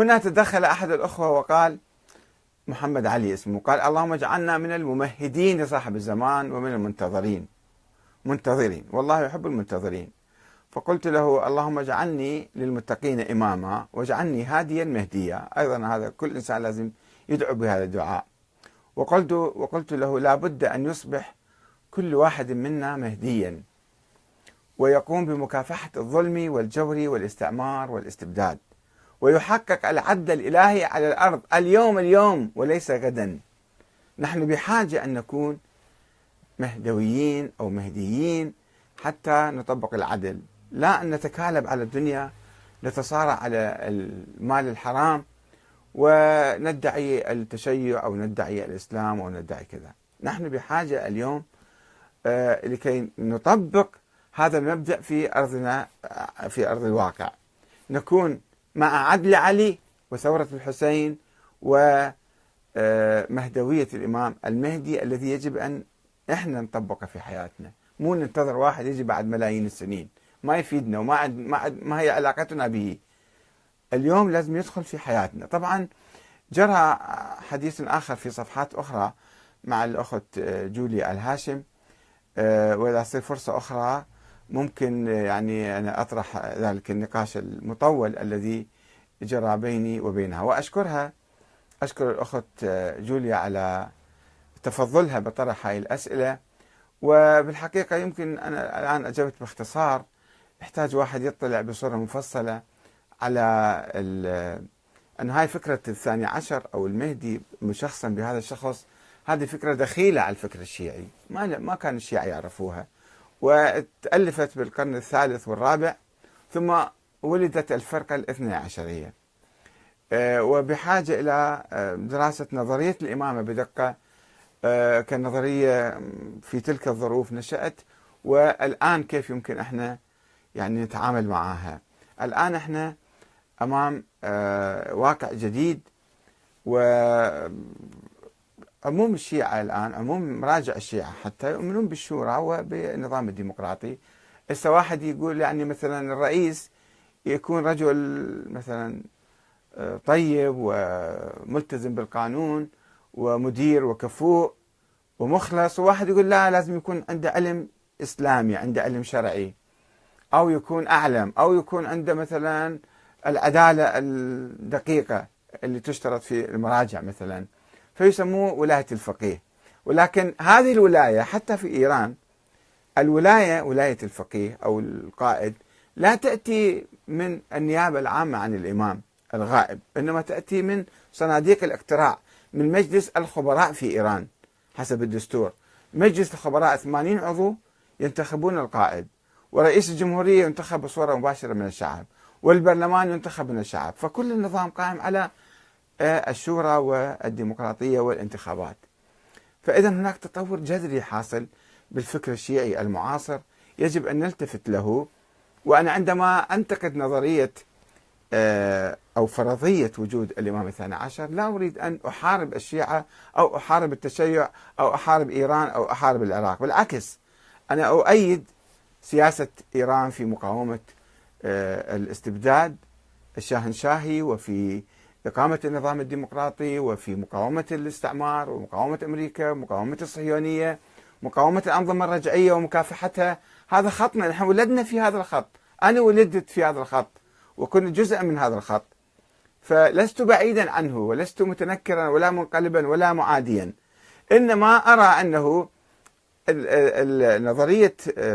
هنا تدخل أحد الأخوة وقال محمد علي اسمه. قال اللهم اجعلنا من الممهدين لصاحب الزمان ومن المنتظرين. منتظرين والله يحب المنتظرين. فقلت له اللهم اجعلني للمتقين إماما واجعلني هاديا مهديا. أيضا هذا كل إنسان لازم يدعو بهذا الدعاء. وقلت وقلت له لا بد أن يصبح كل واحد منا مهديا ويقوم بمكافحة الظلم والجور والاستعمار والاستبداد. ويحقق العدل الإلهي على الأرض اليوم اليوم وليس غدا. نحن بحاجة أن نكون مهدويين أو مهديين حتى نطبق العدل. لا أن نتكالب على الدنيا نتصارع على المال الحرام وندعي التشيع أو ندعي الإسلام أو ندعي كذا. نحن بحاجة اليوم آه، لكي نطبق هذا المبدأ في أرضنا آه، في أرض الواقع. نكون مع عدل علي وثورة الحسين ومهدوية آه، الإمام المهدي الذي يجب أن إحنا نطبقه في حياتنا. مو ننتظر واحد يجي بعد ملايين السنين. ما يفيدنا وما ما, ما هي علاقتنا به. اليوم لازم يدخل في حياتنا. طبعا جرى حديث آخر في صفحات أخرى مع الأخت جوليا الهاشم آه، وإذا تصير فرصة أخرى ممكن يعني أنا أطرح ذلك النقاش المطول الذي جرى بيني وبينها. وأشكرها أشكر الأخت جوليا على تفضلها بطرح هاي الأسئلة. وبالحقيقة يمكن أنا الآن أجبت باختصار. يحتاج واحد يطلع بصورة مفصلة على أن هاي فكرة الثاني عشر أو المهدي مشخصا بهذا الشخص. هذه فكرة دخيلة على الفكر الشيعي. ما ما كان الشيعة يعرفوها. وتألفت بالقرن الثالث والرابع ثم ولدت الفرقة الاثنى عشرية. آه، وبحاجة إلى آه، دراسة نظرية الإمامة بدقة. آه، كنظرية في تلك الظروف نشأت والآن كيف يمكن إحنا يعني نتعامل معها. الآن إحنا أمام واقع جديد و عموم الشيعة الآن عموم مراجع الشيعة حتى يؤمنون بالشورى وبالنظام الديمقراطي. هسه واحد يقول يعني مثلا الرئيس يكون رجل مثلا آه، طيب وملتزم بالقانون ومدير وكفوء ومخلص وواحد يقول لا لازم يكون عنده علم إسلامي عنده علم شرعي أو يكون أعلم أو يكون عنده مثلا العدالة الدقيقة اللي تشترط في المراجع مثلا. فيسموه ولاية الفقيه. ولكن هذه الولاية حتى في إيران الولاية ولاية الفقيه أو القائد لا تأتي من النيابة العامة عن الإمام الغائب إنما تأتي من صناديق الاقتراع من مجلس الخبراء في إيران حسب الدستور. مجلس الخبراء 80 عضو ينتخبون القائد ورئيس الجمهورية ينتخب بصورة مباشرة من الشعب والبرلمان ينتخب من الشعب. فكل النظام قائم على الشورى والديمقراطية والانتخابات. فإذا هناك تطور جذري حاصل بالفكر الشيعي المعاصر يجب أن نلتفت له وأنا عندما أنتقد نظرية آه، أو فرضية وجود الإمام الثاني عشر لا أريد أن أحارب الشيعة أو أحارب التشيع أو أحارب إيران أو أحارب العراق بالعكس أنا أؤيد سياسة إيران في مقاومة آه، الاستبداد الشاهنشاهي وفي إقامة النظام الديمقراطي وفي مقاومة الاستعمار ومقاومة أمريكا ومقاومة الصهيونية مقاومة الأنظمة الرجعية ومكافحتها. هذا خطنا نحن ولدنا في هذا الخط. أنا ولدت في هذا الخط وكنت جزءا من هذا الخط. فلست بعيدا عنه ولست متنكرا ولا منقلبا ولا معاديا. إنما أرى أنه نظرية